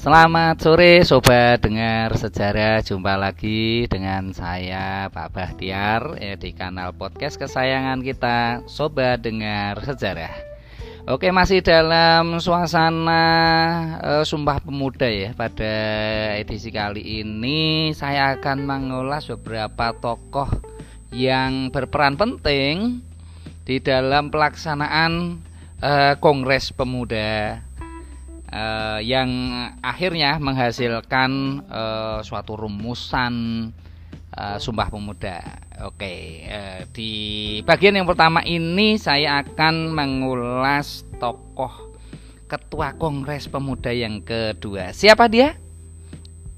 Selamat sore sobat dengar sejarah. Jumpa lagi dengan saya Pak Bahtiar ya, Di kanal podcast kesayangan kita Sobat dengar sejarah. Oke masih dalam suasana uh, Sumpah Pemuda ya. Pada edisi kali ini Saya akan mengulas beberapa tokoh Yang berperan penting Di dalam pelaksanaan uh, Kongres Pemuda uh, yang akhirnya menghasilkan uh, suatu rumusan uh, Sumpah Pemuda. Oke, uh, di bagian yang pertama ini saya akan mengulas tokoh Ketua Kongres Pemuda yang kedua. Siapa dia?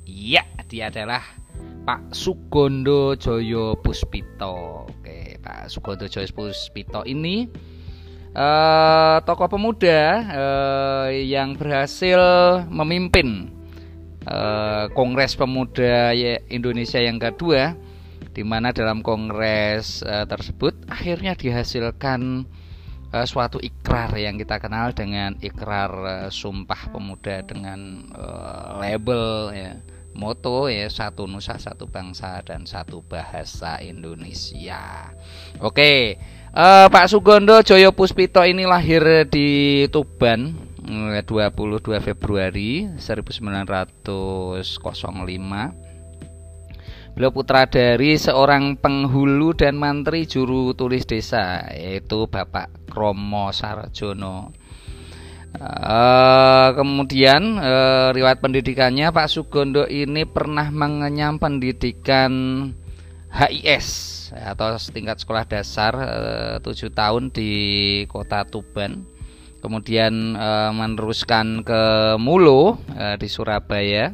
Iya, dia adalah Pak Sugondo Joyo Puspito. Oke, Pak Sugondo Joyo Puspito ini uh, tokoh pemuda uh, yang berhasil memimpin uh, Kongres Pemuda Indonesia yang kedua, di mana dalam kongres uh, tersebut akhirnya dihasilkan uh, suatu ikrar yang kita kenal dengan ikrar uh, Sumpah Pemuda dengan uh, label ya moto ya satu nusa satu bangsa dan satu bahasa Indonesia. Oke, uh, Pak Sugondo Joyo Puspito ini lahir di Tuban 22 eh, Februari 1905. Beliau putra dari seorang penghulu dan mantri juru tulis desa yaitu Bapak Kromo Sarjono. Uh, kemudian uh, riwayat pendidikannya Pak Sugondo ini pernah mengenyam pendidikan HIS atau tingkat sekolah dasar uh, 7 tahun di kota Tuban. Kemudian meneruskan ke Mulo di Surabaya.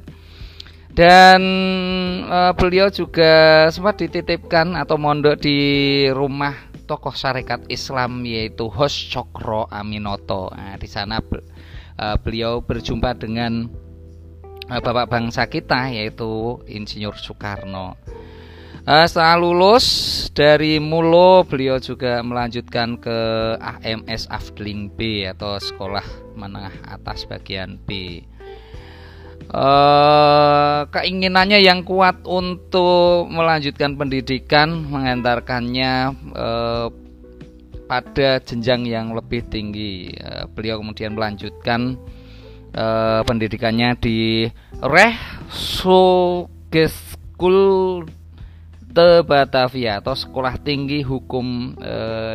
Dan beliau juga sempat dititipkan atau mondok di rumah tokoh syarikat Islam yaitu Hos Cokro Aminoto. Nah, di sana uh, beliau berjumpa dengan uh, bapak bangsa kita yaitu Insinyur Soekarno. Uh, setelah lulus dari Mulo, beliau juga melanjutkan ke AMS Afdling B atau Sekolah Menengah Atas Bagian B. Uh, keinginannya yang kuat untuk melanjutkan pendidikan mengantarkannya uh, pada jenjang yang lebih tinggi. Uh, beliau kemudian melanjutkan pendidikannya di Reh Sogeskul de Batavia atau Sekolah Tinggi Hukum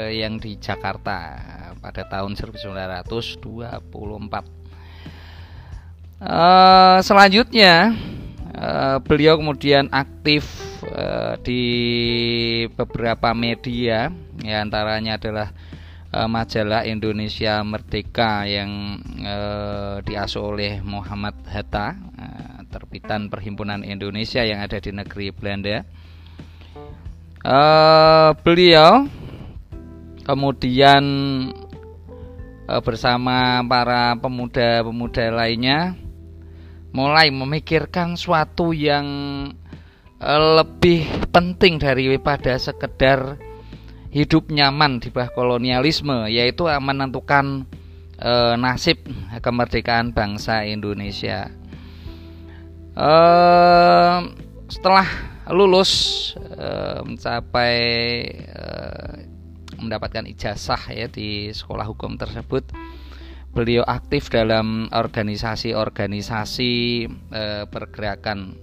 yang di Jakarta pada tahun 1924. Uh, selanjutnya uh, beliau kemudian aktif uh, di beberapa media, ya antaranya adalah uh, majalah Indonesia Merdeka yang uh, diasuh oleh Muhammad Hatta, uh, terbitan Perhimpunan Indonesia yang ada di negeri Belanda. Uh, beliau kemudian uh, bersama para pemuda-pemuda lainnya mulai memikirkan suatu yang uh, lebih penting daripada sekedar hidup nyaman di bawah kolonialisme yaitu menentukan uh, nasib kemerdekaan bangsa Indonesia. Uh, setelah lulus uh, mencapai uh, mendapatkan ijazah ya di sekolah hukum tersebut beliau aktif dalam organisasi-organisasi e, pergerakan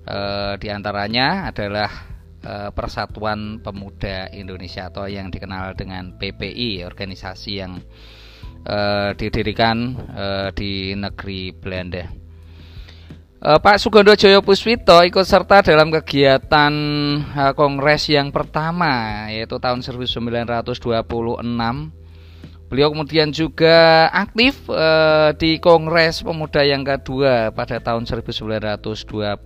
e, di antaranya adalah e, Persatuan Pemuda Indonesia atau yang dikenal dengan PPI organisasi yang e, didirikan e, di negeri Belanda. E, Pak Sugondo Joyo Puswito ikut serta dalam kegiatan e, kongres yang pertama yaitu tahun 1926 Beliau kemudian juga aktif eh, di Kongres Pemuda yang kedua pada tahun 1928.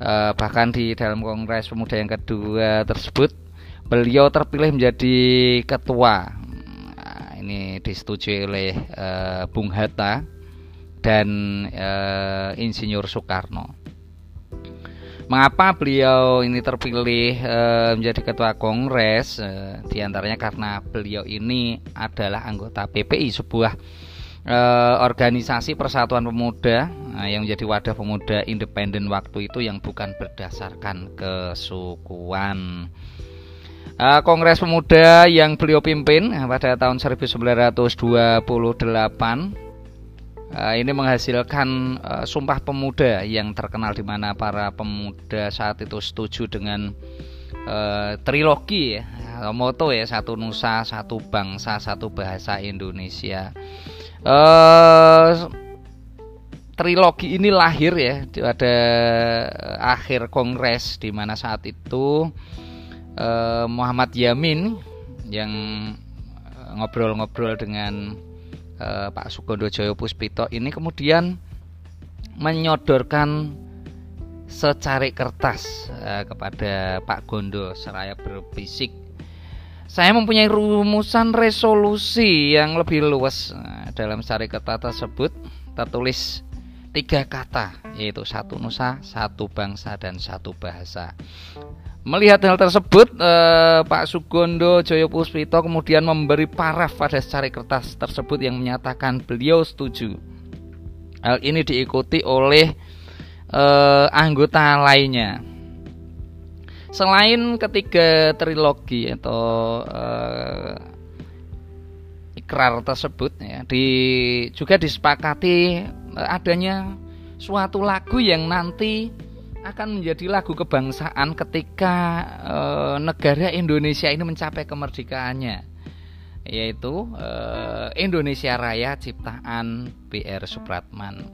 Eh, bahkan di dalam Kongres Pemuda yang kedua tersebut, beliau terpilih menjadi ketua. Nah, ini disetujui oleh eh, Bung Hatta dan eh, Insinyur Soekarno. Mengapa beliau ini terpilih e, menjadi ketua kongres? E, di antaranya karena beliau ini adalah anggota PPI, sebuah eh, organisasi Persatuan Pemuda nah, yang menjadi wadah pemuda independen waktu itu yang bukan berdasarkan kesukuan. Uh, Kongres Pemuda yang beliau pimpin pada tahun 1928 uh, ini menghasilkan uh, Sumpah Pemuda yang terkenal di mana para pemuda saat itu setuju dengan uh, trilogi ya moto ya satu nusa satu bangsa satu bahasa Indonesia. Uh, trilogi ini lahir ya pada akhir kongres di mana saat itu uh, Muhammad Yamin yang ngobrol-ngobrol dengan eh, Pak Sugondo Joyo Puspito ini kemudian menyodorkan secari kertas eh, kepada Pak Gondo seraya berbisik saya mempunyai rumusan resolusi yang lebih luas nah, dalam secari kertas tersebut tertulis tiga kata yaitu satu nusa, satu bangsa dan satu bahasa. Melihat hal tersebut, eh, Pak Sugondo Joyo Puspito kemudian memberi paraf pada secari kertas tersebut yang menyatakan beliau setuju. Hal ini diikuti oleh eh, anggota lainnya. Selain ketiga trilogi atau eh, ikrar tersebut, ya, di, juga disepakati adanya suatu lagu yang nanti akan menjadi lagu kebangsaan ketika e, negara Indonesia ini mencapai kemerdekaannya yaitu e, Indonesia Raya ciptaan BR Supratman.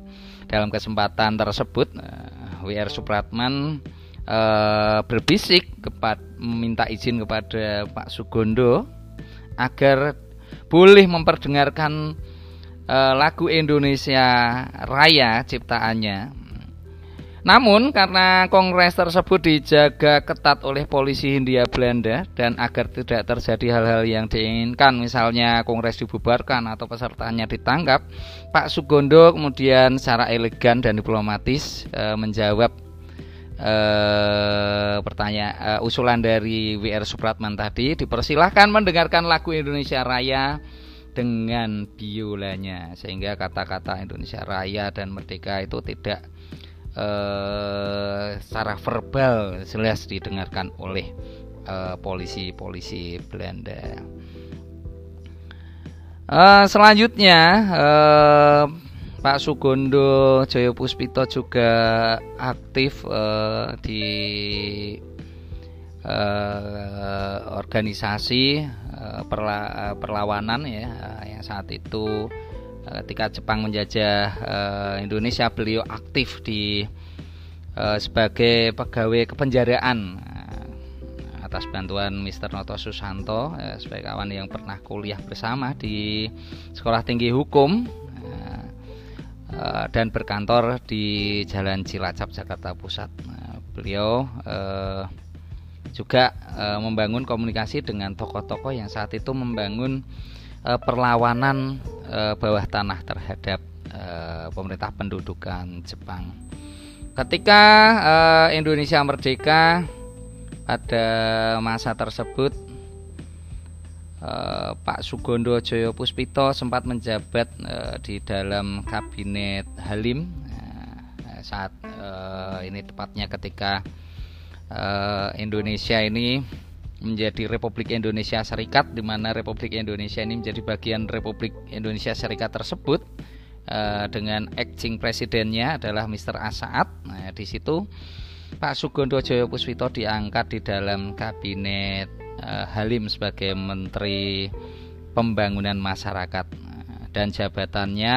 Dalam kesempatan tersebut e, WR Supratman e, berbisik kepada meminta izin kepada Pak Sugondo agar boleh memperdengarkan e, lagu Indonesia Raya ciptaannya namun karena kongres tersebut dijaga ketat oleh polisi Hindia Belanda dan agar tidak terjadi hal-hal yang diinginkan misalnya kongres dibubarkan atau pesertanya ditangkap, Pak Sugondo kemudian secara elegan dan diplomatis e, menjawab e, pertanyaan e, usulan dari WR Supratman tadi dipersilahkan mendengarkan lagu Indonesia Raya dengan biolanya sehingga kata-kata Indonesia Raya dan Merdeka itu tidak uh, secara verbal jelas didengarkan oleh eh, polisi-polisi uh, Belanda. Uh, selanjutnya uh, Pak Sugondo Joyo Puspito juga aktif uh, di uh, organisasi uh, perla perlawanan ya uh, yang saat itu Eh, ketika Jepang menjajah uh, Indonesia beliau aktif di uh, sebagai pegawai kepenjaraan atas bantuan Mr. Noto Susanto uh, sebagai kawan yang pernah kuliah bersama di Sekolah Tinggi Hukum uh, dan berkantor di Jalan Cilacap Jakarta Pusat. Uh, beliau uh, juga uh, membangun komunikasi dengan tokoh-tokoh yang saat itu membangun perlawanan uh, bawah tanah terhadap uh, pemerintah pendudukan Jepang. Ketika uh, Indonesia merdeka pada masa tersebut uh, Pak Sugondo Joyo Puspito sempat menjabat uh, di dalam kabinet Halim uh, saat uh, ini tepatnya ketika uh, Indonesia ini menjadi Republik Indonesia Serikat di mana Republik Indonesia ini menjadi bagian Republik Indonesia Serikat tersebut uh, dengan acting presidennya adalah Mr. Asaat. Nah, di situ Pak Sugondo Joyo Puswito diangkat di dalam kabinet uh, Halim sebagai Menteri Pembangunan Masyarakat dan jabatannya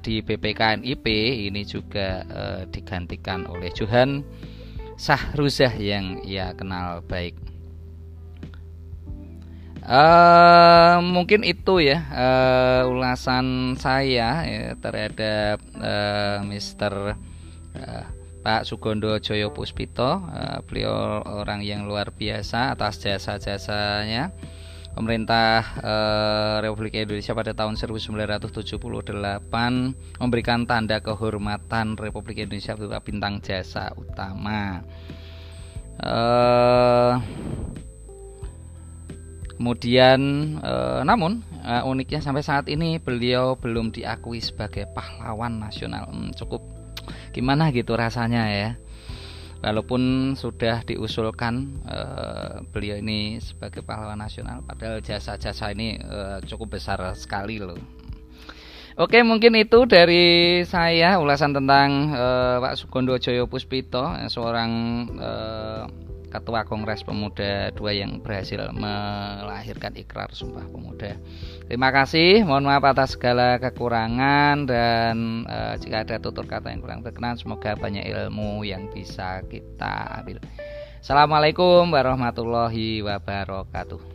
di BPKNIP ini juga uh, digantikan oleh Johan Sahruzah yang ia kenal baik. Uh, mungkin itu ya uh, ulasan saya ya, terhadap uh, Mister uh, Pak Sugondo Joyo Puspito. Uh, beliau orang yang luar biasa atas jasa-jasanya pemerintah uh, Republik Indonesia pada tahun 1978 memberikan tanda kehormatan Republik Indonesia berupa bintang jasa utama. Uh, Kemudian e, namun uh, uniknya sampai saat ini beliau belum diakui sebagai pahlawan nasional. Hmm, cukup gimana gitu rasanya ya. Walaupun sudah diusulkan uh, beliau ini sebagai pahlawan nasional, padahal jasa-jasa ini cukup besar sekali loh. Oke, mungkin itu dari saya ulasan tentang Pak Sugondo Joyo Puspito, seorang Ketua Kongres Pemuda dua yang berhasil melahirkan ikrar Sumpah Pemuda. Terima kasih, mohon maaf atas segala kekurangan dan e, jika ada tutur kata yang kurang berkenan, semoga banyak ilmu yang bisa kita ambil. Assalamualaikum warahmatullahi wabarakatuh.